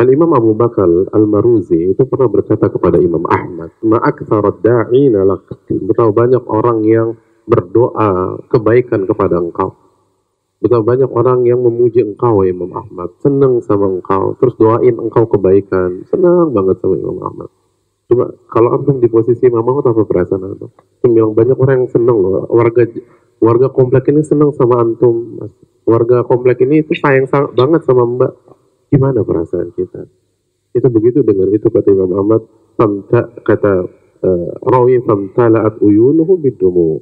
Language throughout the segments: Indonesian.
Al-Imam Abu Bakar Al-Maruzi itu pernah berkata kepada Imam Ahmad, Ma'aktharat da'ina lak. Betapa banyak orang yang berdoa kebaikan kepada engkau. Betapa banyak orang yang memuji engkau, Imam Ahmad. Senang sama engkau. Terus doain engkau kebaikan. Senang banget sama Imam Ahmad. Coba kalau antum di posisi Imam Ahmad apa perasaan antum? Bilang banyak orang yang senang loh. Warga warga komplek ini senang sama antum. Warga komplek ini itu sayang banget sama mbak Gimana perasaan kita? Itu begitu dengar itu kata Imam Ahmad, famta, kata uh, rawi famtala'at uyunuhu bidumu.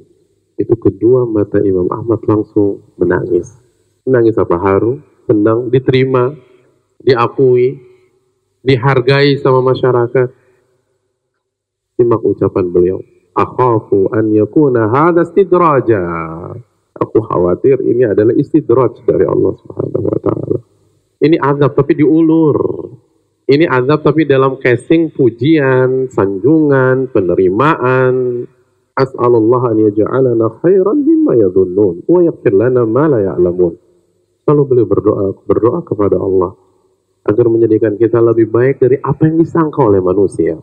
Itu kedua mata Imam Ahmad langsung menangis. Menangis apa haru, senang, diterima, diakui, dihargai sama masyarakat. Simak ucapan beliau. Akhafu an yakuna hadha istidraja. Aku khawatir ini adalah istidraj dari Allah Subhanahu wa. Ini azab tapi diulur. Ini azab tapi dalam casing pujian, sanjungan, penerimaan. As'alullah an yaj'alana khairan mimma yadhunnun wa yaghfir lana ma la ya'lamun. Selalu beliau berdoa berdoa kepada Allah agar menjadikan kita lebih baik dari apa yang disangka oleh manusia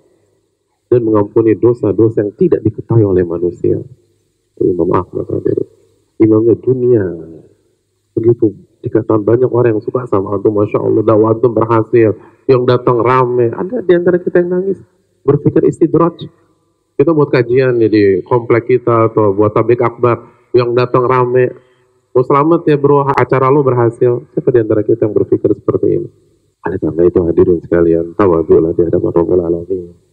dan mengampuni dosa-dosa yang tidak diketahui oleh manusia. Imam Ahmad Imamnya dunia begitu dikatakan banyak orang yang suka sama antum, masya Allah dakwah antum berhasil, yang datang rame, ada di antara kita yang nangis, berpikir istidraj. Kita buat kajian ya di komplek kita atau buat tablik akbar, yang datang rame, oh selamat ya bro, acara lo berhasil. Siapa di antara kita yang berpikir seperti ini? Oleh karena itu hadirin sekalian, tawadhulah di hadapan Rabbul Alamin.